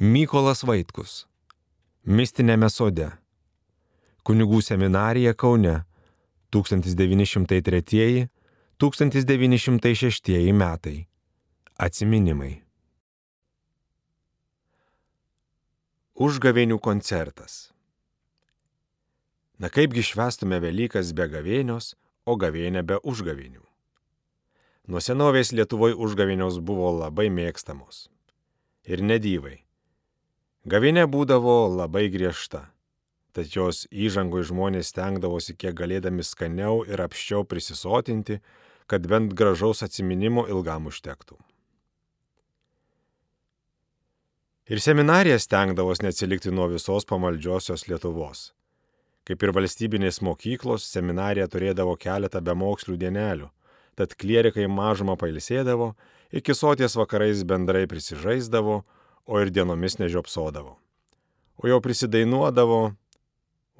Mykolas Vaitkus. Mistinėme sode. Kunigų seminarija Kaune. 1903-1906 metai. Atsiminimai. Užgavėnių koncertas. Na kaipgi švestume Velykas be gavėnios, o gavėnė be užgavėnių. Nuo senovės Lietuvoje užgavėnios buvo labai mėgstamos. Ir nedyvai. Gavinė būdavo labai griežta, tad jos įžangoj žmonės stengdavosi kiek galėdami skaniau ir apščiau prisisotinti, kad bent gražaus atsiminimo ilgam užtektų. Ir seminarija stengdavos neatsilikti nuo visos pamaldžiosios Lietuvos. Kaip ir valstybinės mokyklos, seminarija turėdavo keletą bemokslių dienelių, tad klierikai mažumą pailsėdavo, iki soties vakarais bendrai prisižaisdavo, o ir dienomis nežiopsodavo. O jau prisidainuodavo,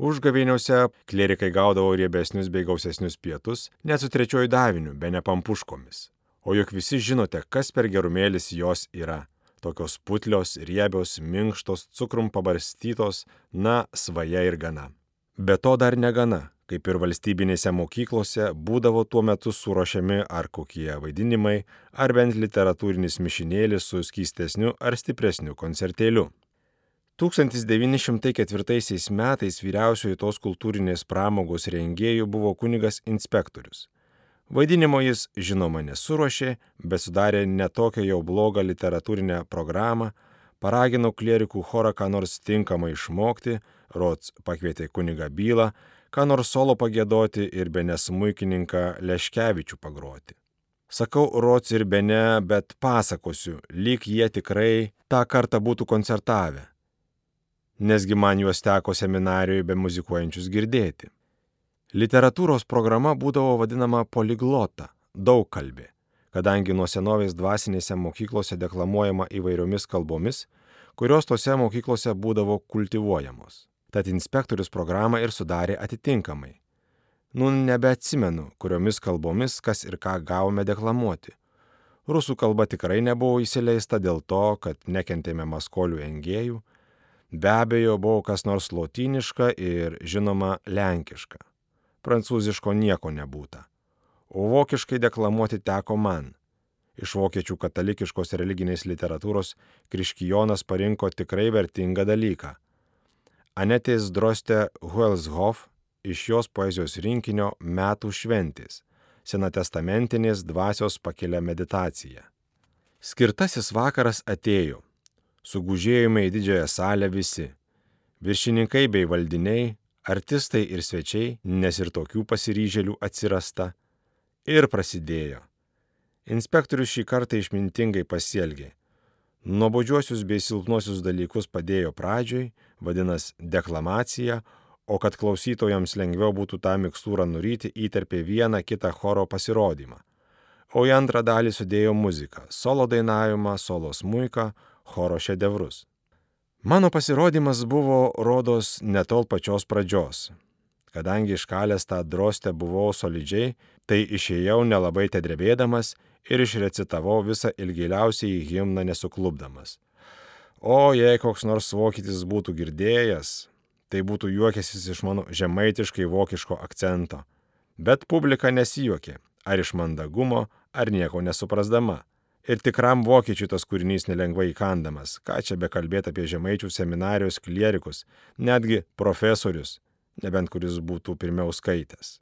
užgavėniuose klerikai gaudavo riebesnius bei gausesnius pietus, net su trečioju daviniu, be nepampuškomis. O juk visi žinote, kas per gerumėlis jos yra. Tokios putlios, riebios, minkštos, cukrum pabarstytos, na, svaja ir gana. Be to dar negana, kaip ir valstybinėse mokyklose, būdavo tuo metu surošiami ar kokie vaidinimai, ar bent literatūrinis mišinėlis su skystesniu ar stipresniu koncertėliu. 1904 metais vyriausioji tos kultūrinės pramogos rengėjų buvo kunigas inspektorius. Vaidinimo jis, žinoma, nesurošė, bet sudarė netokią jau blogą literatūrinę programą, paragino klierikų chorą ką nors tinkamai išmokti, Rots pakvietė kunigą bylą, ką nors solo pagėdoti ir be nesmuikininką Leškevičių pagroti. Sakau Rots ir be ne, bet pasakosiu, lyg jie tikrai tą kartą būtų koncertavę. Nesgi man juos teko seminarijoje be muzikuojančius girdėti. Literatūros programa būdavo vadinama poliglota, daug kalbė, kadangi nuo senovės dvasinėse mokyklose deklamuojama įvairiomis kalbomis, kurios tose mokyklose būdavo kultivuojamos. Tad inspektorius programą ir sudarė atitinkamai. Nu, nebeatsimenu, kuriomis kalbomis kas ir ką gavome deklamuoti. Rusų kalba tikrai nebuvo įsileista dėl to, kad nekentėme maskolių engėjų, be abejo buvo kas nors lotyniška ir, žinoma, lenkiška. Prancūziško nieko nebūta. O vokiškai deklamuoti teko man. Iš vokiečių katalikiškos religinės literatūros Kriškijonas parinko tikrai vertingą dalyką Anetės Droste Huelshof iš jos poezijos rinkinio Metų šventės - senatestamentinės dvasios pakelia meditacija. Skirtasis vakaras atėjo. Sugužėjome į didžiąją salę visi - viršininkai bei valdiniai, artistai ir svečiai, nes ir tokių pasiryžėlių atsirasta. Ir prasidėjo. Inspektorius šį kartą išmintingai pasielgė nuobodžiuosius bei silpnuosius dalykus padėjo pradžioj, vadinasi deklamacija, o kad klausytojams lengviau būtų tą mikstūrą nuryti, įterpė vieną kitą choro pasirodymą. O į antrą dalį sudėjo muziką - solo dainavimą, solo smuiką, choro šedevrus. Mano pasirodymas buvo, rodos, netol pačios pradžios. Kadangi iškalęs tą drostę buvau solidžiai, tai išėjau nelabai tedrebėdamas ir išrecitavau visą ilgiausiai himną nesuklubdamas. O jei koks nors vokietis būtų girdėjęs, tai būtų juokęsis iš mano žemaitiškai vokiško akcento. Bet publika nesijuokė, ar iš mandagumo, ar nieko nesuprasdama. Ir tikram vokiečiui tas kūrinys nelengvai įkandamas, ką čia bekalbėti apie žemaičių seminarijos klierikus, netgi profesorius, nebent kuris būtų pirmiau skaitęs.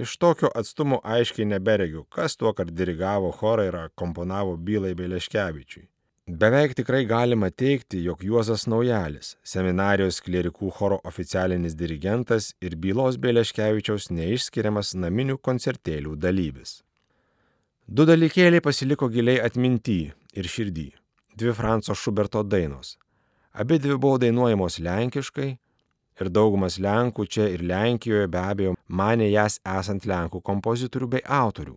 Iš tokio atstumo aiškiai neberegiu, kas tuo kart dirigavo chorą ir komponavo bylai Beleškevičiui. Beveik tikrai galima teikti, jog Juozas Naujalis, seminarijos klierikų choro oficialinis dirigentas ir bylos Beleškevičiaus neišskiriamas naminių koncertėlių dalyvis. Du dalykėliai pasiliko giliai atminty ir širdį. Dvi Franco Šuberto dainos. Abi dvi buvo dainuojamos lenkiškai, ir daugumas Lenkų čia ir Lenkijoje be abejo mane jas esant Lenkų kompozitorių bei autorių.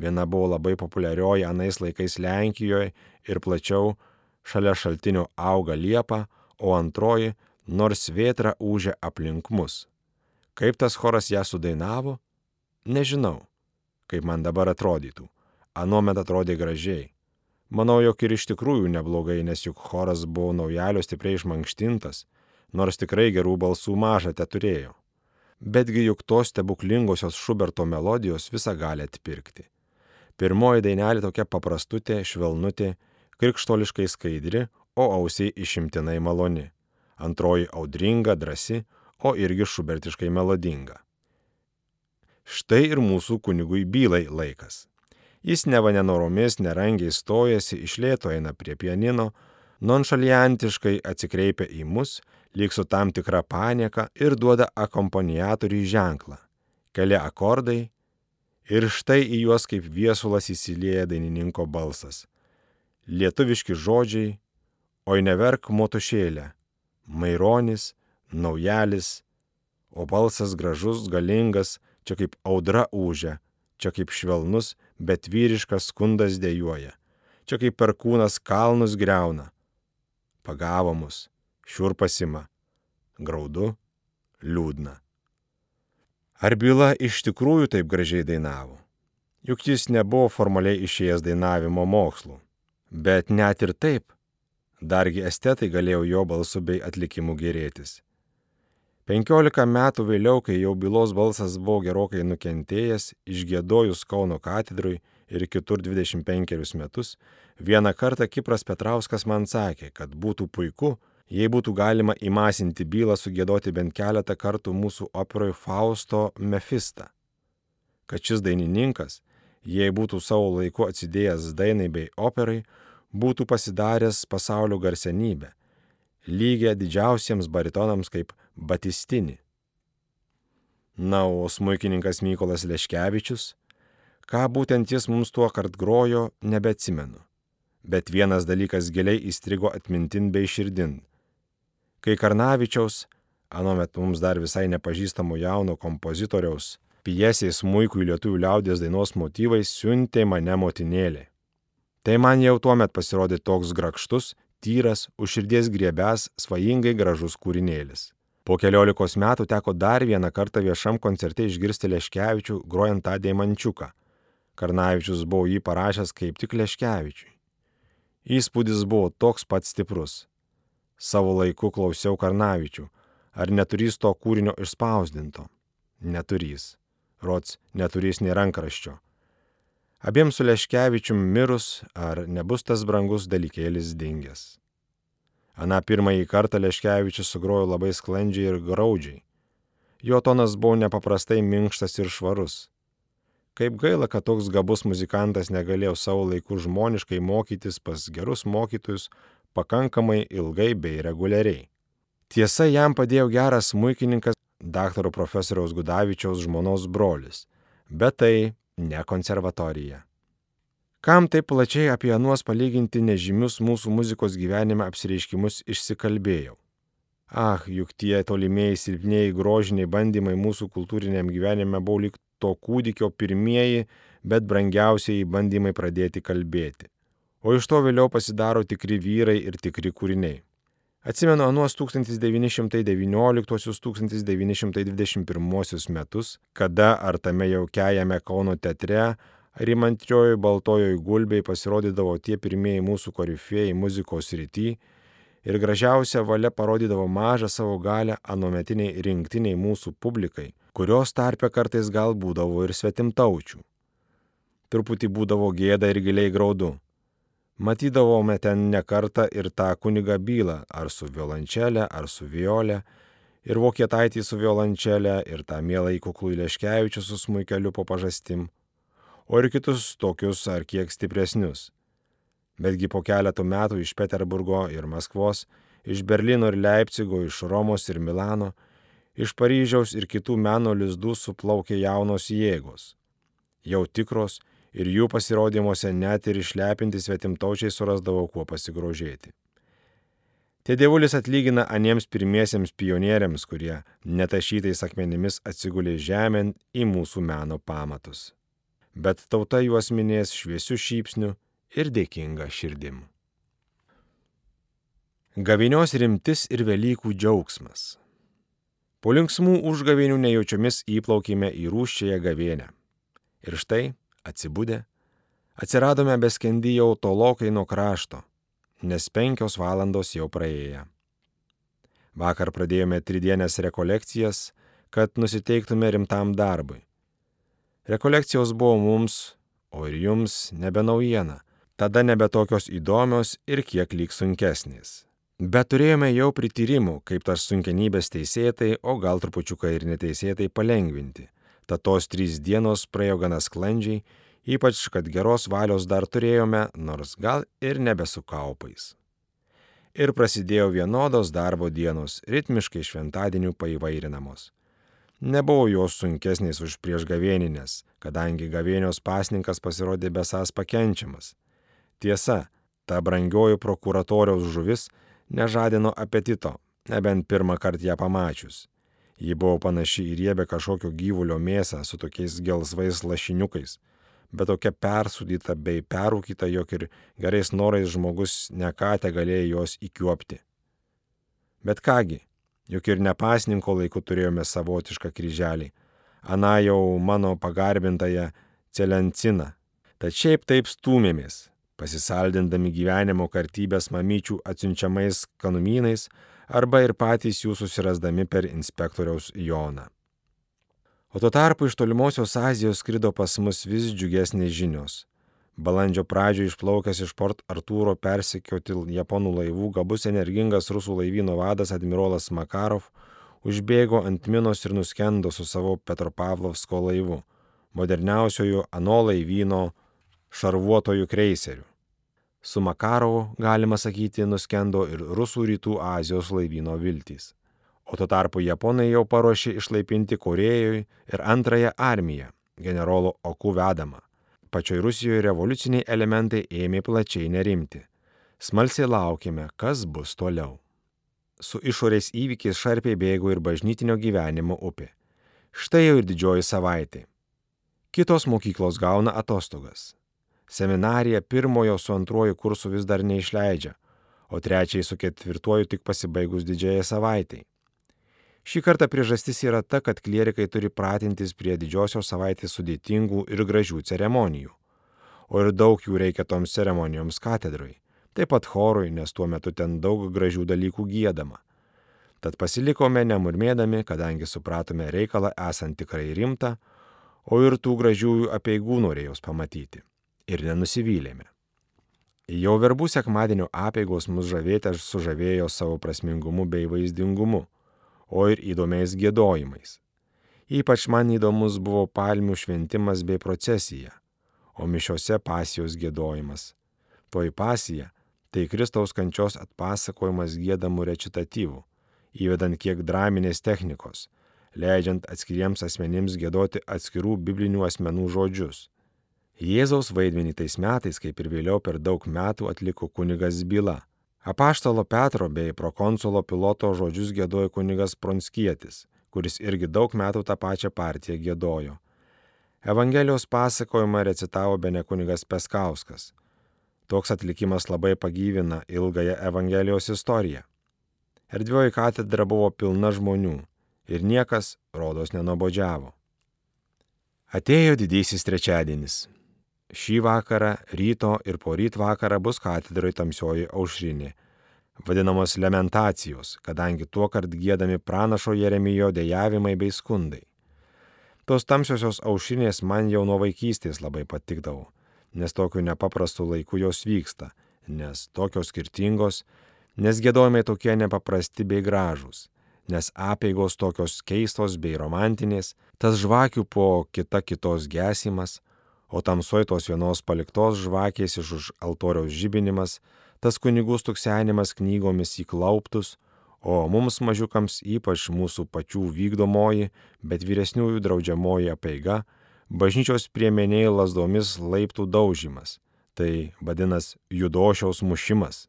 Viena buvo labai populiarioji anais laikais Lenkijoje ir plačiau šalia šaltinio auga liepa, o antroji nors vėtra užė aplink mus. Kaip tas choras ją sudainavo? Nežinau, kaip man dabar atrodytų. Anuomet atrodė gražiai. Manau, jog ir iš tikrųjų neblogai, nes juk choras buvo naujalio stipriai išmankštintas, nors tikrai gerų balsų mažą te turėjo. Betgi juk tos stebuklingosios Šuberto melodijos visą gali atpirkti. Pirmoji dainelė tokia paprastutė, švelnutė, krikštoliškai skaidri, o ausiai išimtinai maloni. Antroji audringa, drasi, o irgi šubertiškai melodinga. Štai ir mūsų kunigui bylai laikas. Jis neva nenoromis, nerangiai stojasi, išlėto eina prie pianino, nonšaliantiškai atsikreipia į mus, lyg su tam tikra panieka ir duoda akompaniatoriui ženklą. Keli akordai ir štai į juos kaip viesulas įsilieja dainininko balsas. Lietuviški žodžiai, oi neverk motušėlę, maironis, naujalis, o balsas gražus, galingas, čia kaip audraūžia, čia kaip švelnus, bet vyriškas skundas dėjuoja, čia kaip perkūnas kalnus greuna. Pagavo mus, šiurpasima, graudu, liūdna. Ar byla iš tikrųjų taip gražiai dainavo? Juk jis nebuvo formaliai išėjęs dainavimo mokslų. Bet net ir taip, dargi estetai galėjo jo balsu bei atlikimu gerėtis. Penkiolika metų vėliau, kai jau bylos balsas buvo gerokai nukentėjęs, išgėdojus Kauno katedrui ir kitur 25 metus, vieną kartą Kipras Petrauskas man sakė, kad būtų puiku, jei būtų galima įmasinti bylą sugėdoti bent keletą kartų mūsų operoje Fausto Mefistą. Kad šis dainininkas, jei būtų savo laiku atsidėjęs dainai bei operai, būtų pasidaręs pasaulio garsenybę, lygia didžiausiems baritonams kaip Batistini. Na, o smūkininkas Mykolas Leškevičius, ką būtent jis mums tuo kart grojo, nebeatsimenu. Bet vienas dalykas giliai įstrigo atmintin bei širdin. Kai Karnavičiaus, anuomet mums dar visai nepažįstamo jauno kompozitoriaus, pjesės muikų į lietuvių liaudės dainos motyvais siuntė mane motinėlė. Tai man jau tuo met pasirodė toks grakštus, tyras, už širdies griebęs, svajingai gražus kūrinėlis. Po keliolikos metų teko dar vieną kartą viešam koncerte išgirsti Leškevičių grojant tą deimančiuką. Karnavičius buvo jį parašęs kaip tik Leškevičiui. Įspūdis buvo toks pat stiprus. Savo laiku klausiau Karnavičių, ar neturys to kūrinio išspausdinto. Neturys. Rots neturys nei rankraščio. Abiems su Leškevičium mirus, ar nebus tas brangus dalykėlis dingęs. Ana pirmąjį kartą Leškevičius sugrojo labai sklandžiai ir graudžiai. Jo tonas buvo nepaprastai minkštas ir švarus. Kaip gaila, kad toks gabus muzikantas negalėjo savo laiku žmoniškai mokytis pas gerus mokytojus pakankamai ilgai bei reguliariai. Tiesa, jam padėjo geras muikininkas daktaro profesoriaus Gudavičiaus žmonos brolis, bet tai ne konservatorija. Kam taip plačiai apie anuos palyginti nežymius mūsų muzikos gyvenime apsireiškimus išsikalbėjau? Ah, juk tie tolimieji silpnieji grožiniai bandymai mūsų kultūriniam gyvenime buvo lik to kūdikio pirmieji, bet brangiausiai bandymai pradėti kalbėti. O iš to vėliau pasidaro tikri vyrai ir tikri kūriniai. Atsimenu anuos 1919-1921 metus, kada ar tame jaukiajame Kauno teatre, ar įmantrioji baltojoje gulbėje pasirodydavo tie pirmieji mūsų korifėjai muzikos rytį ir gražiausia valia parodydavo mažą savo galę anometiniai rinktiniai mūsų publikai, kurios tarpe kartais gal būdavo ir svetimtaučių. Truputį būdavo gėda ir giliai graudu Matydavome ten ne kartą ir tą kunigą bylą, ar su violončelė, ar su violė, ir vokietaitį su violončelė, ir tą mielą įkuklų Leškevičių su smūkeliu po pažastim, o ir kitus tokius ar kiek stipresnius. Betgi po keletų metų iš Peterburgo ir Maskvos, iš Berlyno ir Leipcigo, iš Romos ir Milano, iš Paryžiaus ir kitų meno lizdų suplaukė jaunos jėgos. Jau tikros ir jų pasirodymuose net ir išlepinti svetimtaučiai surasdavo kuo pasigrožėti. Tie dievulis atlygina aniems pirmiesiems pionieriams, kurie netašytais akmenimis atsigulė žemėn į mūsų meno pamatus. Bet tauta juos minės šviesių šypsnių ir dėkinga širdim. Gavinios rimtis ir Velykų džiaugsmas. Po linksmų užgavinių nejaučiomis įplaukime į rūščiąją gavienę. Ir štai atsibudę, Atsiradome beskendy jau tolokai nuo krašto, nes penkios valandos jau praėję. Vakar pradėjome tridienės rekolekcijas, kad nusiteiktume rimtam darbui. Rekolekcijos buvo mums, o ir jums nebe naujiena, tada nebe tokios įdomios ir kiek lyg sunkesnės. Bet turėjome jau prityrimų, kaip tas sunkenybės teisėtai, o gal trupučiuką ir neteisėtai palengvinti. Tad tos trys dienos praėjo gana sklandžiai, ypač kad geros valios dar turėjome, nors gal ir nebesukaupais. Ir prasidėjo vienodos darbo dienos, ritmiškai šventadienių paivairinamos. Nebuvo jos sunkesnės už priešgavėninės, kadangi gavėnios pasninkas pasirodė besas pakenčiamas. Tiesa, ta brangioji prokuratoriaus žuvis nežadino apetito, nebent pirmą kartą ją pamačius. Ji buvo panaši į riebę kažkokio gyvulio mėsą su tokiais gelsvais lašiniukais, bet tokia persudyta bei perūkyta, jog ir gerais norais žmogus nekate galėjo jos įkjuopti. Bet kągi, juk ir nepasninko laiku turėjome savotišką kryželį, ana jau mano pagarbintąją celenciną. Tad šiaip taip stūmėmės, pasisaldindami gyvenimo kartybės mamyčių atsiunčiamais kanumynais arba ir patys jų susirasdami per inspektoriaus Joną. O tuo tarpu iš tolimosios Azijos skrido pas mus vis džiugesnės žinios. Balandžio pradžioje išplaukęs iš Port Artūro persekioti japonų laivų gabus energingas rusų laivyno vadas admirolas Makarov užbėgo ant minos ir nuskendo su savo Petropavlovsko laivu, moderniausiojo ano laivyno šarvuotojų kreiserių. Su Makarovu, galima sakyti, nuskendo ir Rusų rytų Azijos laivyno viltys. O tuo tarpu Japonai jau paruošė išlaipinti Korejoje ir antrąją armiją, generolo Oku vedamą. Pačioj Rusijoje revoliuciniai elementai ėmė plačiai nerimti. Smalsiai laukime, kas bus toliau. Su išorės įvykiais šarpiai bėgo ir bažnytinio gyvenimo upė. Štai jau ir didžioji savaitė. Kitos mokyklos gauna atostogas. Seminarija pirmojo su antruoju kursu vis dar neišleidžia, o trečiai su ketvirtuoju tik pasibaigus didžiąją savaitėj. Šį kartą priežastis yra ta, kad klierikai turi pratintis prie didžiosios savaitės sudėtingų ir gražių ceremonijų. O ir daug jų reikia toms ceremonijoms katedrai. Taip pat chorui, nes tuo metu ten daug gražių dalykų gėdama. Tad pasilikome nemurmėdami, kadangi supratome reikalą esant tikrai rimtą, o ir tų gražiųjų apieigų norėjos pamatyti ir nenusivylėme. Jau verbų sekmadienio apėgos mus žavėti aš sužavėjo savo prasmingumu bei vaizdingumu, o ir įdomiais gėdojimais. Ypač man įdomus buvo palmių šventimas bei procesija, o mišiose pasijos gėdojimas. Toji pasija - tai Kristaus kančios atpasakojimas gėdamų recitatyvų, įvedant kiek draminės technikos, leidžiant atskiriems asmenims gėdoti atskirų biblinių asmenų žodžius Jėzaus vaidmenį tais metais, kaip ir vėliau per daug metų atliko kunigas Byla. Apaštalo Petro bei prokonsulo piloto žodžius gėdojo kunigas Pronskietis, kuris irgi daug metų tą pačią partiją gėdojo. Evangelijos pasakojimą recitavo bene kunigas Peskauskas. Toks atlikimas labai pagyvina ilgąją Evangelijos istoriją. Erdvioji katedra buvo pilna žmonių ir niekas, rodos, nenobodžiavo. Atėjo didysis trečiadienis. Šį vakarą, ryto ir poryt vakarą bus katedroje tamsioji aušrinė, vadinamos lamentacijos, kadangi tuo kart gėdami pranašo Jeremijo dėjavimai bei skundai. Tos tamsiosios aušrinės man jau nuo vaikystės labai patikdavo, nes tokiu nepaprastu laiku jos vyksta, nes tokios skirtingos, nes gėdojimai tokie nepaprasti bei gražūs, nes apėgos tokios keistos bei romantinės, tas žvakių po kita kitos gesimas, o tamsoj tos vienos paliktos žvakės iš už altoriaus žibinimas, tas kunigų stuksenimas knygomis įklauptus, o mums mažiukams ypač mūsų pačių vykdomoji, bet vyresniųjų draudžiamoji apeiga, bažnyčios priemeniai lasdomis laiptų daužimas, tai vadinas judošiaus mušimas.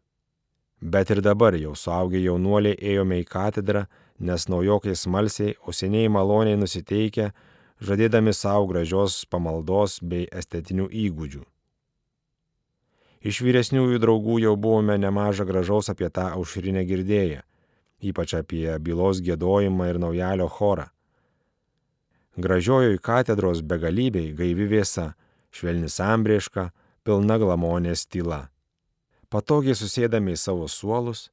Bet ir dabar jau suaugę jaunuoliai ėjome į katedrą, nes naujokai smalsiai, o seniai maloniai nusiteikę, žadėdami savo gražios pamaldos bei estetinių įgūdžių. Iš vyresniųjų draugų jau buvome nemažą gražaus apie tą aušrinę girdėję, ypač apie bylos gėdojimą ir naujalio chorą. Gražiojoj katedros begalybei gaivi vėsa, švelni sambrieška, pilna glamonės tyla. Patogiai susėdami į savo suolus,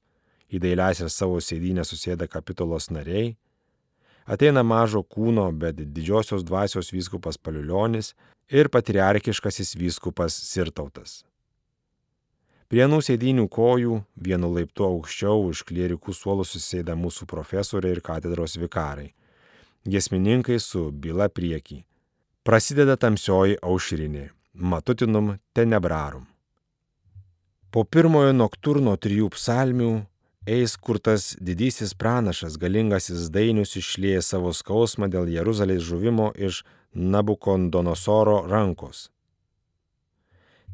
į dailiasias savo sėdynę susėda kapitulos nariai, ateina mažo kūno, bet didžiosios dvasios vyskupas Paliulionis ir patriarkiškasis vyskupas Sirtautas. Prie anų sėdinių kojų, vienu laiptu aukščiau už klierikų suolų susėda mūsų profesoriai ir katedros vikarai. Gesmininkai su byla priekį. Prasideda tamsioji aušrinė. Matutinum tenebrarum. Po pirmojo nokturno trijų psalmių eis, kur tas didysis pranašas, galingasis dainius išlėja savo skausmą dėl Jeruzalės žuvimo iš Nabukondonosoro rankos.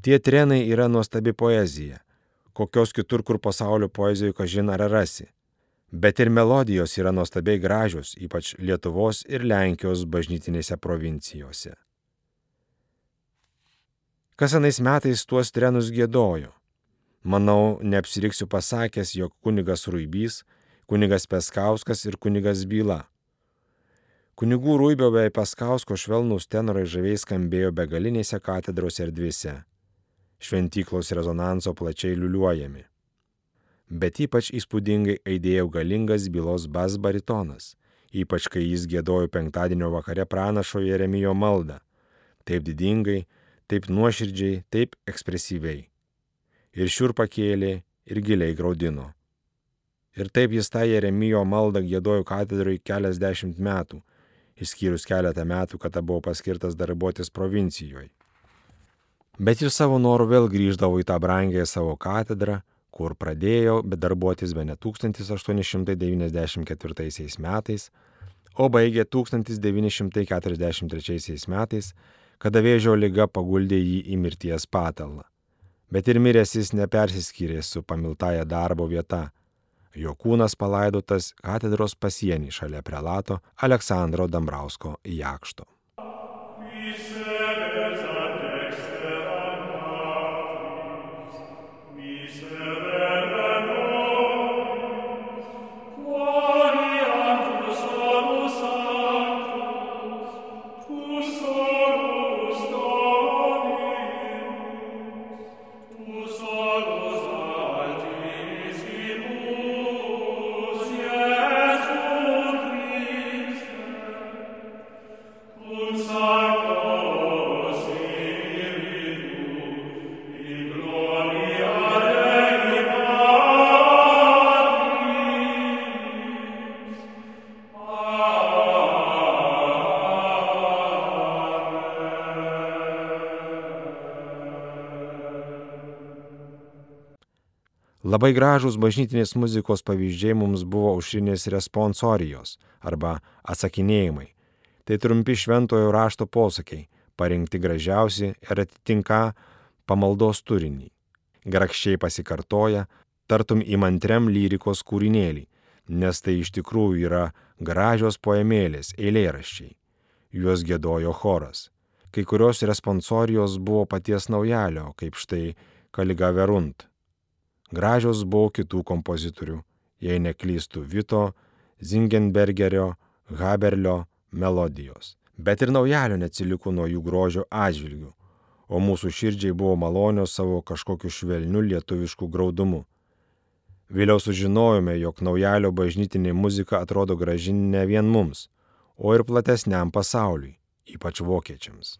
Tie trenai yra nuostabi poezija, kokios kitur kur pasaulio poezijoje kažin ar rasi. Bet ir melodijos yra nuostabiai gražios, ypač Lietuvos ir Lenkijos bažnytinėse provincijose. Kas anais metais tuos trenus gėdojo? Manau, neapsiriksiu pasakęs, jog kunigas Ruibys, kunigas Peskauskas ir kunigas Byla. Kunigų Ruibio bei Paskausko švelnūs tenorai žaviai skambėjo begalinėse katedros erdvėse. Šventyklos rezonanso plačiai liuliuojami. Bet ypač įspūdingai aidėjo galingas bylos bas baritonas, ypač kai jis gėdojo penktadienio vakare pranašo Jeremijo maldą. Taip didingai, taip nuoširdžiai, taip ekspresyviai. Ir šiurpa kėlė, ir giliai graudino. Ir taip jis tą Jeremijo maldą gėdojo katedroje keliasdešimt metų, išskyrus keletą metų, kada buvo paskirtas darbuotis provincijoje. Bet jis savo norų vėl grįždavo į tą brangęją savo katedrą, kur pradėjo bedarbuotis be ne 1894 metais, o baigė 1943 metais, kada vėžio lyga paguldė jį į mirties patalą. Bet ir miręs jis nepersiskyrė su pamiltaja darbo vieta. Jo kūnas palaidotas katedros pasienį šalia prelato Aleksandro Dambrausko jakšto. Labai gražūs bažnytinės muzikos pavyzdžiai mums buvo aušrinės responsorijos arba atsakinėjimai. Tai trumpi šventojo rašto posakiai, parinkti gražiausi ir atitinka pamaldos turinį. Grakščiai pasikartoja, tartum įmantriam lyrikos kūrinėlį, nes tai iš tikrųjų yra gražios poemėlės, eilėraščiai. Juos gėdojo choras. Kai kurios responsorijos buvo paties naujalio, kaip štai Kaliga Verunt Gražios buvo kitų kompozitorių, jei neklystų Vito, Zingenbergerio, Haberlio melodijos. Bet ir naujalio neatsiliko nuo jų grožio atžvilgių, o mūsų širdžiai buvo malonios savo kažkokiu švelniu lietuvišku graudumu. Vėliau sužinojome, jog naujalio bažnytinė muzika atrodo graži ne vien mums, o ir platesniam pasauliui, ypač vokiečiams.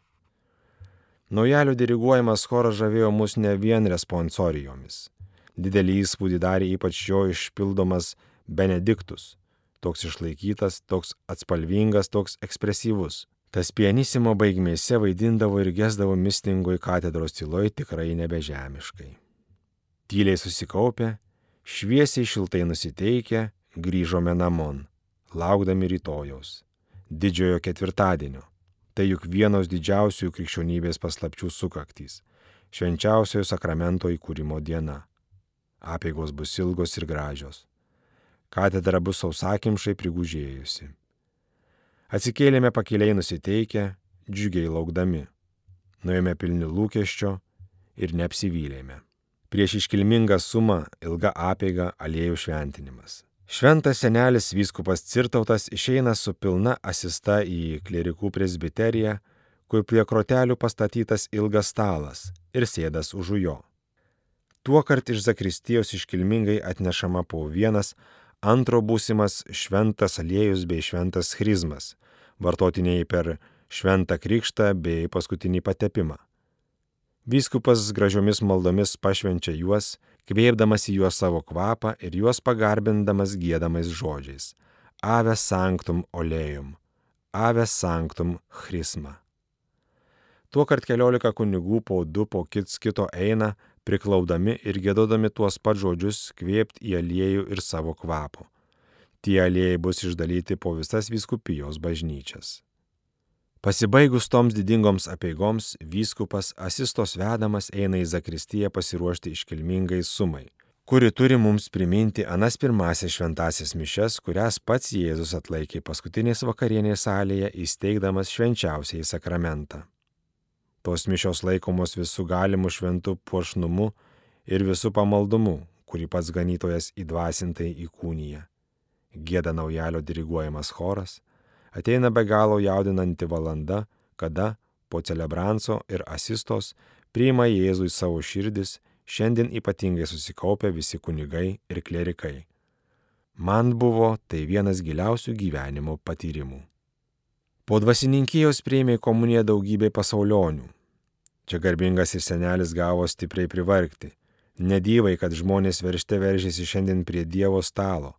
Naujalio diriguojamas choras žavėjo mus ne vien responsorijomis didelį įspūdį darė ypač jo išpildomas Benediktus. Toks išlaikytas, toks atspalvingas, toks ekspresyvus. Tas pianissimo baigmėse vaidindavo ir gesdavo mistingoj katedros tyloj tikrai nebežemiškai. Tyliai susikaupę, šviesiai šiltai nusiteikę, grįžome namon, laukdami rytojaus, didžiojo ketvirtadienio. Tai juk vienos didžiausių krikščionybės paslapčių sukaktys - švenčiausiojo sakramento įkūrimo diena. Apėgos bus ilgos ir gražios. Katedra bus sausakimšai prigužėjusi. Atsikėlėme pakeliai nusiteikę, džiugiai laukdami. Nuėjome pilni lūkesčio ir neapsivylėme. Prieš iškilmingą sumą ilga apėga aliejų šventinimas. Šventas senelis vyskupas Cirtautas išeina su pilna asista į klerikų presbiteriją, kur prie krotelių pastatytas ilgas stalas ir sėdas už jo. Tuo kart iš Zakristijos iškilmingai atnešama po vienas antro būsimas šventas aliejus bei šventas chrizmas, vartotiniai per šventą krikštą bei paskutinį patepimą. Vyskupas gražiomis maldomis pašvenčia juos, kvėpdamas į juos savo kvapą ir juos pagarbindamas gėdamais žodžiais. Ave sanctum olejum, ave sanctum chrisma. Tuo kart keliolika kunigų po du po kits kito eina, priklaudami ir gėdodami tuos pat žodžius kvėpti į aliejų ir savo kvapo. Tie aliejai bus išdalyti po visas vyskupijos bažnyčias. Pasibaigus toms didingoms apieigoms, vyskupas asistos vedamas eina į Zakristiją pasiruošti iškilmingai sumai, kuri turi mums priminti anas pirmasias šventasias mišes, kurias pats Jėzus atlaikė paskutinės vakarienės salėje įsteigdamas švenčiausiai sakramentą. Tos mišios laikomos visų galimų šventų puošnumu ir visų pamaldumu, kurį pats ganytojas įdvasintai įkūnyje. Gėda naujalio diriguojamas choras, ateina be galo jaudinanti valanda, kada po celebranso ir asistos priima Jėzui savo širdis, šiandien ypatingai susikaupę visi kunigai ir klerikai. Man buvo tai vienas giliausių gyvenimo patyrimų. Po dvasininkijos prieimė komuniją daugybė pasaulionių. Čia garbingas ir senelis gavo stipriai privarkti. Nedyvai, kad žmonės veršte veržėsi šiandien prie Dievo stalo,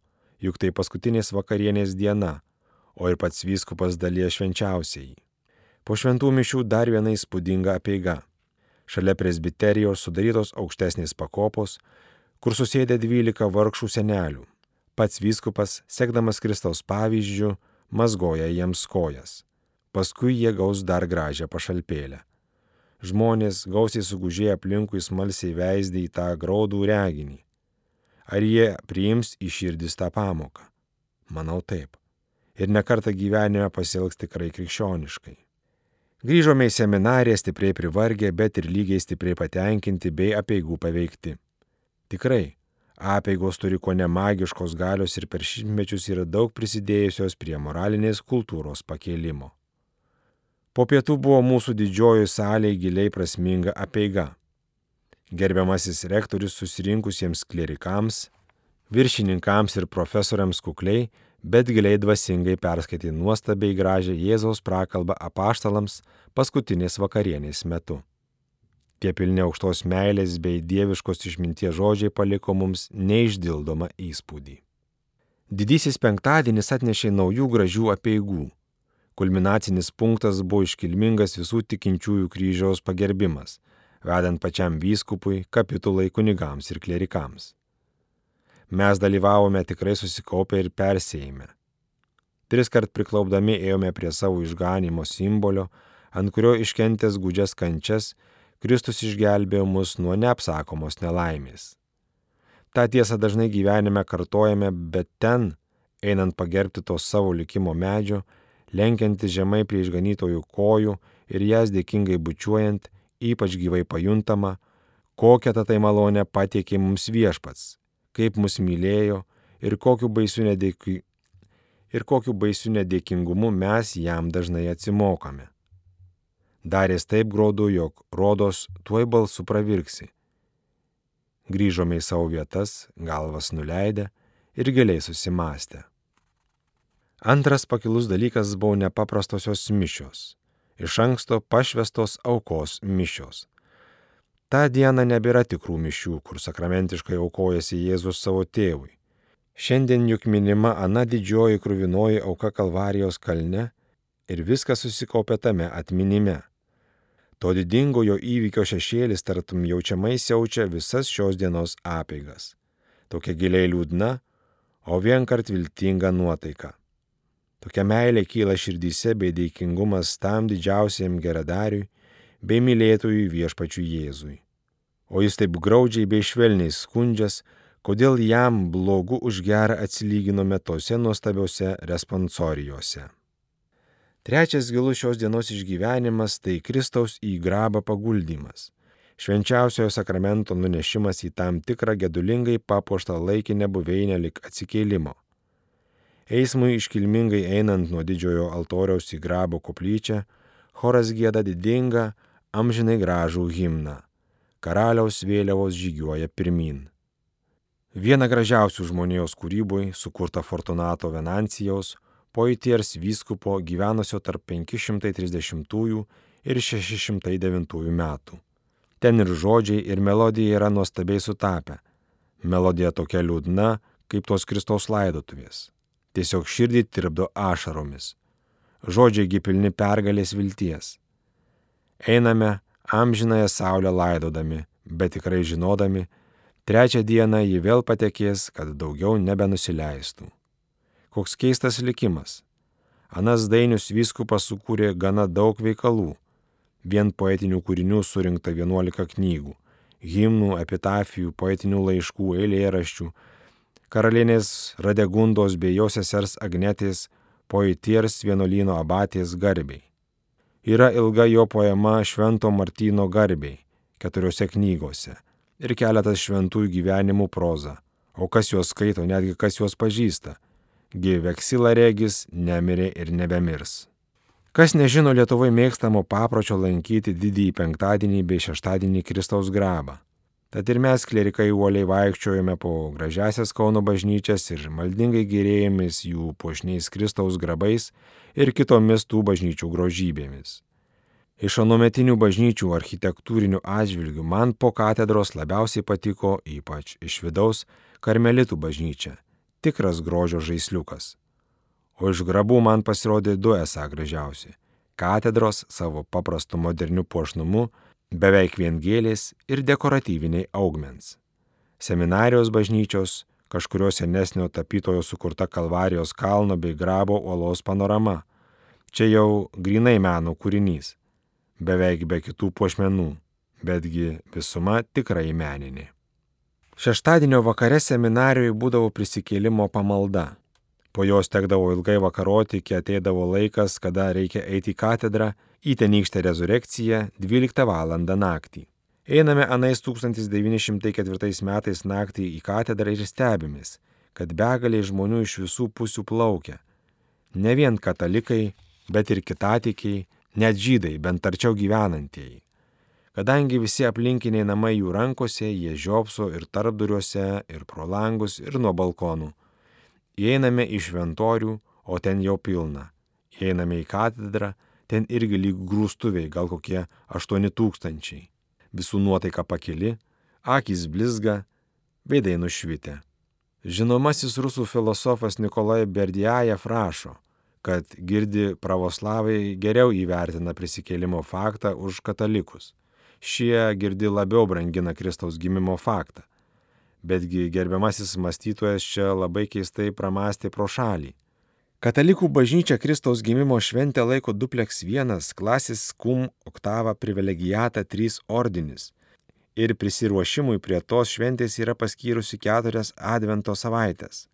juk tai paskutinės vakarienės diena, o ir pats vyskupas dalyje švenčiausiai. Po šventų mišių dar viena įspūdinga apieiga. Šalia presbiterijos sudarytos aukštesnės pakopos, kur susėdė dvylika vargšų senelių. Pats vyskupas, sekdamas Kristaus pavyzdžių, mazgoja jiems kojas. Paskui jie gaus dar gražią pašalpėlę. Žmonės gausiai sugužėję aplinkui smalsiai veisdė į tą graudų reginį. Ar jie priims į širdis tą pamoką? Manau taip ir nekartą gyvenime pasielgs tikrai krikščioniškai. Grįžome į seminariją stipriai privargę, bet ir lygiai stipriai patenkinti bei apieigų paveikti. Tikrai, apieigos turi ko nemagiškos galios ir per šimtmečius yra daug prisidėjusios prie moralinės kultūros pakėlimo. Po pietų buvo mūsų didžioji salėje giliai prasminga apieiga. Gerbiamasis rektorius susirinkusiems klerikams, viršininkams ir profesoriams kukliai bet giliai dvasingai perskaitė nuostabiai gražią Jėzaus prakalbą apaštalams paskutinės vakarienės metu. Tie pilni aukštos meilės bei dieviškos išminties žodžiai paliko mums neišdildomą įspūdį. Didysis penktadienis atnešė naujų gražių apieigų. Kulminacinis punktas buvo iškilmingas visų tikinčiųjų kryžiaus pagerbimas, vedant pačiam vyskupui, kapitulai kunigams ir klerikams mes dalyvavome tikrai susikaupę ir persėjime. Tris kart priklaupdami ėjome prie savo išganimo simbolio, ant kurio iškentęs gudžias kančias, Kristus išgelbėjo mus nuo neapsakomos nelaimės. Ta tiesa dažnai gyvenime kartojame, bet ten, einant pagerbti to savo likimo medžio, lenkiantis žemai prie išganytojų kojų ir jas dėkingai bučiuojant, ypač gyvai pajuntama, kokią tą tai malonę patiekė mums viešpats kaip mus mylėjo ir kokiu baisiu, nedėki, ir kokiu baisiu nedėkingumu mes jam dažnai atsimokame. Darės taip graudu, jog rodos tuoj balsu pravirksi. Grįžome į savo vietas, galvas nuleidę ir giliai susimastę. Antras pakilus dalykas buvo nepaprastosios mišios, iš anksto pašvestos aukos mišios. Ta diena nebėra tikrų mišių, kur sakramentiškai aukojasi Jėzus savo tėvui. Šiandien juk minima ana didžioji krūvinoji auka Kalvarijos kalne ir viskas susikaupė tame atminime. To didingojo įvykio šešėlis tartum jaučiamai siaučia visas šios dienos apeigas. Tokia giliai liūdna, o vienkart viltinga nuotaika. Tokia meilė kyla širdyse bei dėkingumas tam didžiausiam geradariui, bei mylėtojui viešpačių Jėzui. O jis taip graudžiai bei švelniai skundžias, kodėl jam blogu už gerą atsilyginome tose nuostabiose responsorijose. Trečias gilus šios dienos išgyvenimas tai Kristaus į grabą paguldymas. Švenčiausiojo sakramento nunešimas į tam tikrą gedulingai papuoštą laikinę buveinę lik atsikėlimo. Eismui iškilmingai einant nuo didžiojo altoriaus į grabo koplyčią, choras gėda didingą, amžinai gražų himną. Karaliaus vėliavos žygiuoja pirmin. Viena gražiausių žmonijos kūrybui sukurta Fortunato Venancijaus, Poitiers vyskupo gyvenusio tarp 530 ir 609 metų. Ten ir žodžiai, ir melodija yra nuostabiai sutapę. Melodija tokia liūdna, kaip tos Kristaus laidotuvės. Tiesiog širdį tirpdo ašaromis. Žodžiaigi pilni pergalės vilties. Einame amžinąją saulę laidodami, bet tikrai žinodami, trečią dieną ji vėl patekės, kad daugiau nebenusileistų. Koks keistas likimas. Anas Dainius vyskupas sukūrė gana daug veikalų. Vien poetinių kūrinių surinkta 11 knygų - himnų, epitafijų, poetinių laiškų, eilėraščių, karalienės Radegundos bei jos sesers Agnetės Poitiers vienuolyno abatės garbiai. Yra ilga jo poema Švento Martyno garbiai keturiose knygose ir keletas šventųjų gyvenimų proza. O kas juos skaito, netgi kas juos pažįsta. Gyveksila regis nemirė ir nebemirs. Kas nežino Lietuvoje mėgstamo papročio lankyti didįjį penktadienį bei šeštadienį Kristaus grabą. Tad ir mes, klerikai, uoliai vaikščiojame po gražiasias Kauno bažnyčias ir maldingai gerėjomės jų puošniais Kristaus grabais ir kitomis tų bažnyčių grožybėmis. Iš anuometinių bažnyčių architektūrinių atžvilgių man po katedros labiausiai patiko ypač iš vidaus karmelitų bažnyčia - tikras grožio žaisliukas o iš grabų man pasirodė du esą gražiausi - katedros savo paprastu moderniu puošnumu, beveik viengėlės ir dekoratyviniai augmens. Seminarijos bažnyčios, kažkurio senesnio tapytojo sukurta Kalvarijos kalno bei grabo uolos panorama. Čia jau grinai meno kūrinys, beveik be kitų puošmenų, betgi visuma tikrai meninė. Šeštadienio vakare seminarijoje būdavo prisikėlimo pamalda. Po jos tekdavo ilgai vakaroti, iki ateidavo laikas, kada reikia eiti į katedrą, į tenykštę rezurekciją 12 val. naktį. Einame anais 1904 metais naktį į katedrą ir stebimės, kad begaliai žmonių iš visų pusių plaukia. Ne vien katalikai, bet ir kitatikiai, net žydai, bent arčiau gyvenantieji. Kadangi visi aplinkiniai namai jų rankose, jie žiopso ir tarpduriuose, ir pro langus, ir nuo balkonų. Įeiname į šventorių, o ten jau pilna. Įeiname į katedrą, ten irgi lyg grūstuviai, gal kokie aštuoni tūkstančiai. Visų nuotaika pakili, akis blizga, veidai nušvitę. Žinomasis rusų filosofas Nikolai Berdiajev rašo, kad girdi pravoslavai geriau įvertina prisikėlimo faktą už katalikus. Šie girdi labiau brangina Kristaus gimimo faktą. Betgi gerbiamasis mąstytojas čia labai keistai pramastė pro šalį. Katalikų bažnyčia Kristaus gimimo šventę laiko duplex vienas klasis kum oktava privilegijata 3 ordinis. Ir prisiruošimui prie tos šventės yra paskyrusi keturias advento savaitės,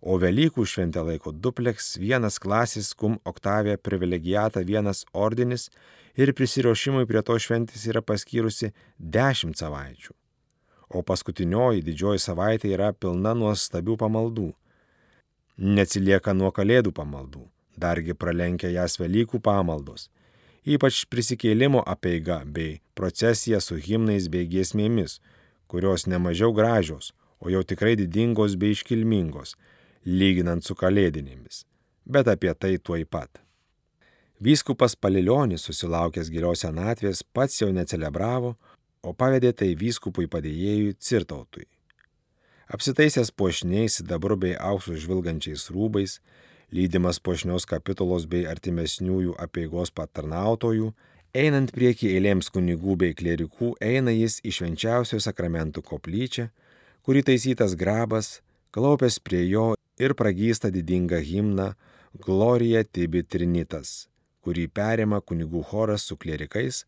o Velykų šventę laiko duplex vienas klasis kum oktavė privilegijata vienas ordinis ir prisiruošimui prie tos šventės yra paskyrusi dešimt savaičių o paskutinioji didžioji savaitė yra pilna nuostabių pamaldų. Neatsilieka nuo kalėdų pamaldų, dargi pralenkia jas Velykų pamaldos, ypač prisikėlimo apeiga bei procesija su himnais bei giesmėmis, kurios nemažiau gražios, o jau tikrai didingos bei iškilmingos, lyginant su kalėdinėmis. Bet apie tai tuoj pat. Vyskupas Palilionis susilaukęs gilios senatvės pats jau necelebravo, o pavedė tai vyskupui padėjėjui Cirtautui. Apsitaisęs pošniais sidabru bei auksų žvilgančiais rūbais, lydimas pošnios kapitulos bei artimesniųjų apieigos patarnautojų, einant prieki eilėms kunigų bei klerikų, eina jis į švenčiausiojo sakramentų koplyčią, kuri taisytas grabas, klaupęs prie jo ir pragysta didingą himną Glorija Tibi Trinitas, kurį perima kunigų choras su klerikais,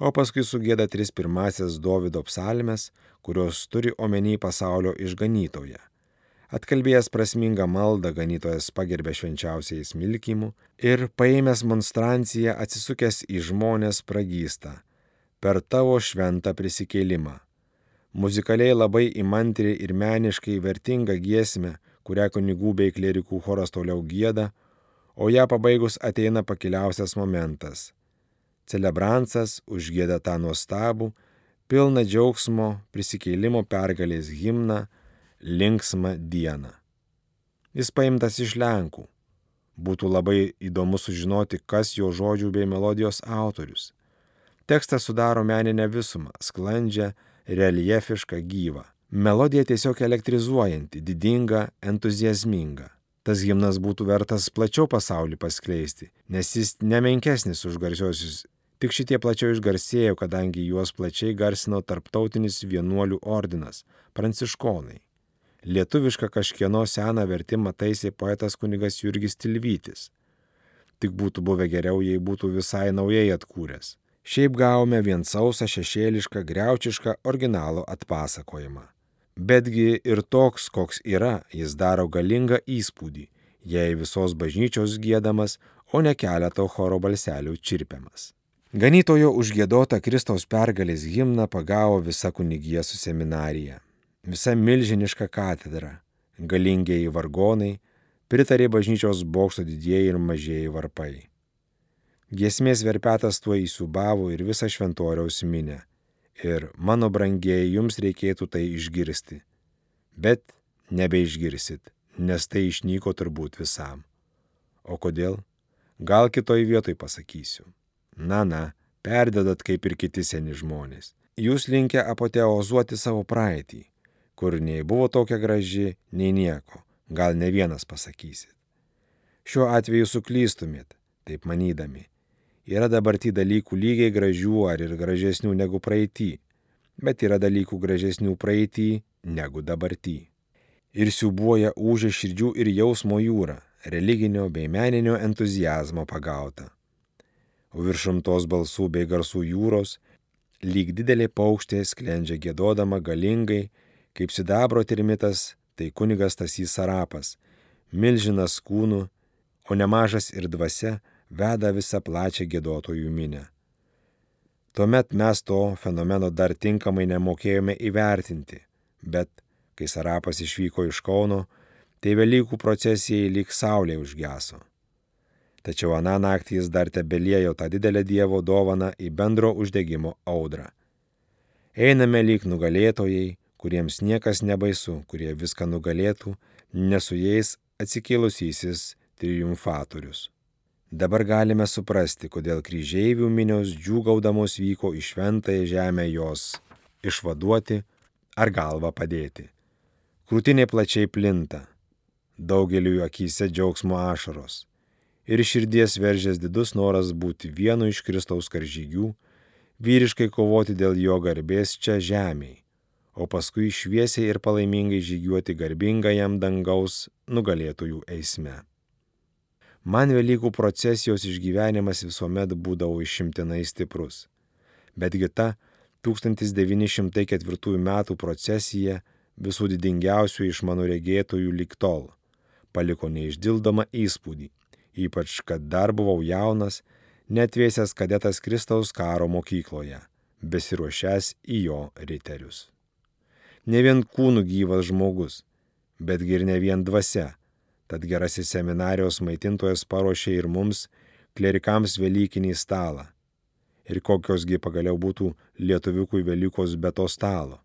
o paskui sugėda tris pirmasias Davido psalmes, kurios turi omeny pasaulio išganytoje. Atkalbėjęs prasmingą maldą ganytojas pagerbė švenčiausiai smilkimų ir paėmęs monstranciją atsisukęs į žmonės pragysta per tavo šventą prisikėlimą. Muzikaliai labai įmantri ir meniškai vertinga giesmė, kurią kunigų bei klerikų choras toliau gėda, o ją pabaigus ateina pakiliausias momentas Celebransas užgėda tą nuostabų, pilną džiaugsmo prisikeilimo pergalės himną linksmą dieną. Jis paimtas iš Lenkų. Būtų labai įdomu sužinoti, kas jo žodžių bei melodijos autorius. Tekstas sudaro meninę visumą, sklandžią, reljefišką, gyvą. Melodija tiesiog elektrizuojanti, didinga, entuziasminga. Tas gimnas būtų vertas plačiau pasaulį paskleisti, nes jis nemenkesnis už garsiosius. Tik šitie plačiau išgarsėjo, kadangi juos plačiai garsino tarptautinis vienuolių ordinas - pranciškonai. Lietuvišką kažkieno seną vertimą taisė poetas kunigas Jurgis Tilvytis. Tik būtų buvę geriau, jei būtų visai naujai atkūręs. Šiaip gavome vien sausą šešėlišką, greučišką originalo atpasakojimą. Betgi ir toks, koks yra, jis daro galingą įspūdį, jei visos bažnyčios gėdamas, o ne keleto choro balselių čirpiamas. Ganytojo užgėdota Kristaus pergalės himną pagavo visa kunigija su seminarija, visa milžiniška katedra, galingieji vargonai, pritarė bažnyčios bokšto didieji ir mažieji varpai. Giesmės verpetas tuo įsubavo ir visą šventoriaus minę ir mano brangieji jums reikėtų tai išgirsti. Bet nebeišgirsit, nes tai išnyko turbūt visam. O kodėl? Gal kitoj vietoj pasakysiu. Na, na, perdedat kaip ir kiti seni žmonės. Jūs linkę apoteozuoti savo praeitį, kur nei buvo tokia graži, nei nieko. Gal ne vienas pasakysit. Šiuo atveju suklystumėt, taip manydami Yra dabartį dalykų lygiai gražių ar ir gražesnių negu praeitį, bet yra dalykų gražesnių praeitį negu dabartį. Ir siubuoja užė širdžių ir jausmo jūra, religinio bei meninio entuzijazmo pagauta. O viršum tos balsų bei garsų jūros, lyg didelė paukštė sklendžia gėdodama galingai, kaip sidabro termitas, tai kunigas Tasys Sarapas, milžinas kūnų, o nemažas ir dvasia, veda visą plačią gėdotojų minę. Tuomet mes to fenomeno dar tinkamai nemokėjome įvertinti, bet kai Sarapas išvyko iš Kauno, tai Velykų procesijai lyg saulė užgeso. Tačiau aną naktį jis dar tebelėjo tą didelę Dievo dovaną į bendro uždegimo audrą. Einame lyg nugalėtojai, kuriems niekas nebaisu, kurie viską nugalėtų, nesu jais atsikėlusysis triumfatorius. Dabar galime suprasti, kodėl kryžeivių minios džiūgaudamos vyko į šventąją žemę jos išvaduoti ar galvą padėti. Krūtinė plačiai plinta, daugeliu akise džiaugsmo ašaros ir širdies veržės didus noras būti vienu iš Kristaus karžygių, vyriškai kovoti dėl jo garbės čia žemėje, o paskui šviesiai ir palaimingai žygiuoti garbingajam dangaus nugalėtojų eisme. Man Velykų procesijos išgyvenimas visuomet būdavo išimtinai stiprus. Betgi ta 1904 metų procesija visų didingiausių iš mano regėtojų lik tol paliko neišdildomą įspūdį, ypač kad dar buvau jaunas, netvėsęs kadetas Kristaus karo mokykloje, besiruošęs į jo riterius. Ne vien kūnų gyvas žmogus, betgi ir ne vien dvasia Tad gerasis seminarijos maitintojas paruošė ir mums, klerikams, Velykinį stalą. Ir kokiosgi pagaliau būtų lietuviukui Velykos be to stalo.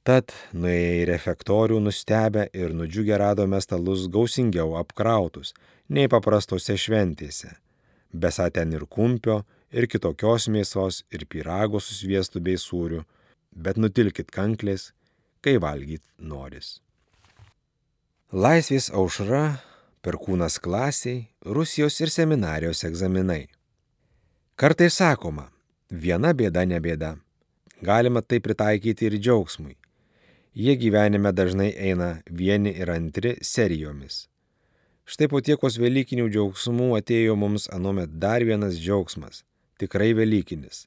Tad nuėję į refektorių nustebę ir nudžiugę radome stalus gausingiau apkrautus nei paprastose šventėse. Besa ten ir kumpio, ir kitokios mėsos, ir pyrago su sviestu bei sūriu, bet nutilkit kanklės, kai valgyt noris. Laisvės aušra, perkūnas klasiai, Rusijos ir seminarijos egzaminai. Kartai sakoma, viena bėda ne bėda. Galima tai pritaikyti ir džiaugsmui. Jie gyvenime dažnai eina vieni ir antri serijomis. Štai po tiekos Velykinių džiaugsmų atėjo mums anuomet dar vienas džiaugsmas - tikrai Velykinis.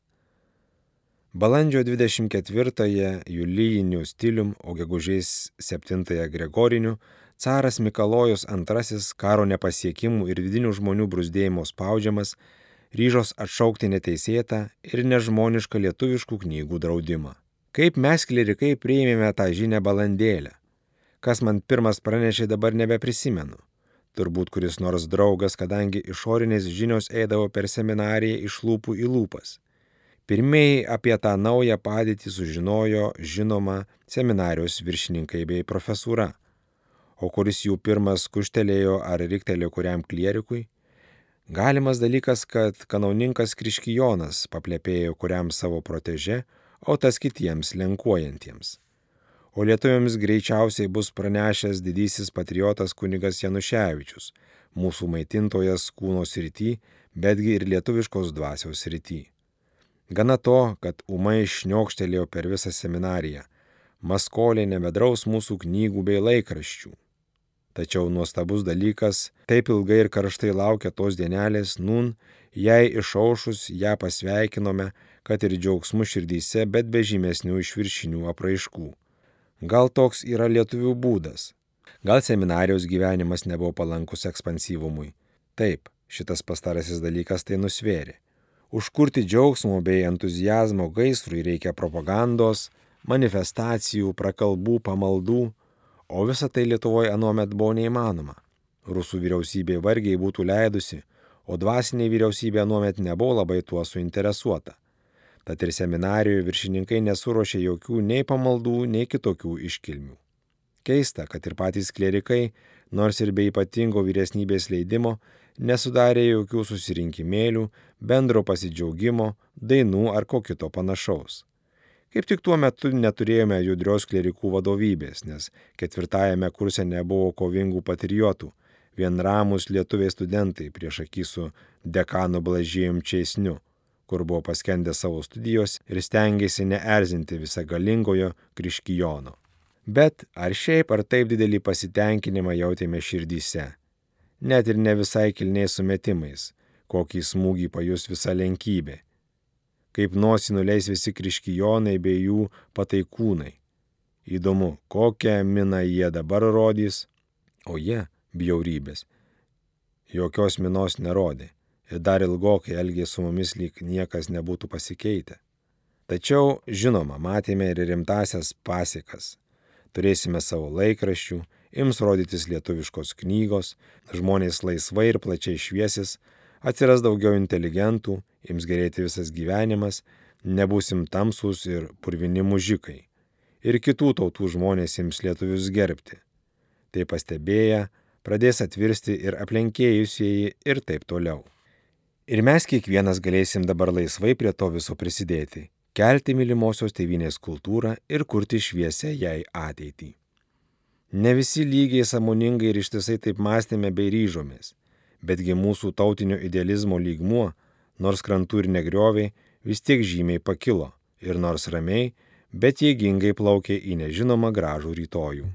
Balandžio 24-ąją Julijinių stilium, o gegužės 7-ąją Gregorinių caras Mikalojus II karo nepasiekimų ir vidinių žmonių brusdėjimo spaudžiamas, ryžos atšaukti neteisėtą ir nežmonišką lietuviškų knygų draudimą. Kaip mes klerikai priėmėme tą žinę balandėlę? Kas man pirmas pranešė dabar nebeprisimenu. turbūt kuris nors draugas, kadangi išorinės žinios eidavo per seminariją iš lūpų į lūpas. Pirmieji apie tą naują padėtį sužinojo žinoma seminarijos viršininkai bei profesūra. O kuris jų pirmas kuštelėjo ar riktelėjo kuriam klierikui? Galimas dalykas, kad kanauninkas Kriškijonas paplepėjo kuriam savo proteže, o tas kitiems lenkuojantiems o lietuviams greičiausiai bus pranešęs didysis patriotas kunigas Januševičius, mūsų maitintojas kūno srity, betgi ir lietuviškos dvasios srity. Gana to, kad umai šniokštelėjo per visą seminariją, maskolė nebedraus mūsų knygų bei laikraščių. Tačiau nuostabus dalykas, taip ilgai ir karštai laukia tos dienelės, nun, jei išaušus ją pasveikinome, kad ir džiaugsmų širdyse, bet be žymesnių išviršinių apraiškų. Gal toks yra lietuvių būdas. Gal seminarijos gyvenimas nebuvo palankus ekspansyvumui. Taip, šitas pastarasis dalykas tai nusvėrė. Užkurti džiaugsmo bei entuzijazmo gaisrui reikia propagandos, manifestacijų, prakalbų, pamaldų, o visa tai Lietuvoje anuomet buvo neįmanoma. Rusų vyriausybė vargiai būtų leidusi, o dvasinė vyriausybė anuomet nebuvo labai tuo suinteresuota. Tad ir seminarijoje viršininkai nesurošė jokių nei pamaldų, nei kitokių iškilmių. Keista, kad ir patys klerikai, nors ir be ypatingo vyresnybės leidimo, nesudarė jokių susirinkimėlių, bendro pasidžiaugimo, dainų ar ko kito panašaus. Kaip tik tuo metu neturėjome judrios klerikų vadovybės, nes ketvirtajame kurse nebuvo kovingų patriotų, vien ramus lietuviai studentai prieš akį su dekanu Blažėjum Čeisniu kur buvo paskendęs savo studijos ir stengiasi neerzinti visą galingojo Kriškijono. Bet ar šiaip ar taip didelį pasitenkinimą jautėme širdyse. Net ir ne visai kilniais sumetimais, kokį smūgį pajus visa lenkybė. Kaip nosi nuleis visi Kriškijonai bei jų pataikūnai. Įdomu, kokią miną jie dabar rodys, o jie, bjaurybės, jokios minos nerodė ir dar ilgokai elgė su mumis lyg niekas nebūtų pasikeitę. Tačiau, žinoma, matėme ir rimtasias pasiekas. Turėsime savo laikraščių, ims rodytis lietuviškos knygos, žmonės laisvai ir plačiai šviesis, atsiras daugiau inteligentų, ims gerėti visas gyvenimas, nebūsim tamsus ir purvini mužikai. Ir kitų tautų žmonės ims lietuvius gerbti. Tai pastebėję, pradės atvirsti ir aplenkėjusieji ir taip toliau. Ir mes kiekvienas galėsim dabar laisvai prie to viso prisidėti, kelti mylimosios tėvynės kultūrą ir kurti šviesę jai ateitį. Ne visi lygiai samoningai ir ištisai taip mąstėme bei ryžomės, betgi mūsų tautinio idealizmo lygmuo, nors krantų ir negrioviai, vis tiek žymiai pakilo ir nors ramiai, bet jėgingai plaukė į nežinomą gražų rytojų.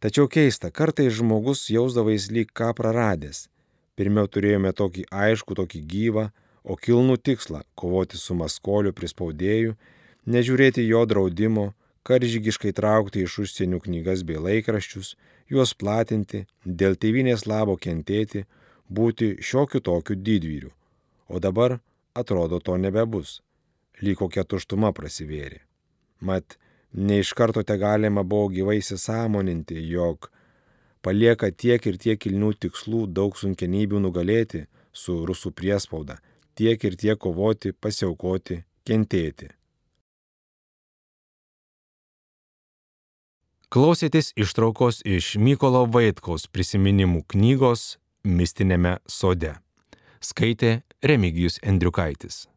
Tačiau keista, kartais žmogus jausdavais lyg ką praradęs Pirmiau turėjome tokį aišku, tokį gyvą, o kilnų tikslą - kovoti su maskoliu prispaudėju, nežiūrėti jo draudimo, karžygiškai traukti iš užsienių knygas bei laikraščius, juos platinti, dėl tėvinės labo kentėti, būti šiokiu tokiu didvyriu. O dabar atrodo to nebebus. Lyg kokia tuštuma prasivėrė. Mat, ne iš karto te galima buvo gyvai įsisamoninti, jog palieka tiek ir tiek kilnių tikslų daug sunkenybių nugalėti su rusų priespauda, tiek ir tiek kovoti, pasiaukoti, kentėti. Klausėtės ištraukos iš Mykolo Vaitkaus prisiminimų knygos Mistinėme sode. Skaitė Remigijus Endriukaitis.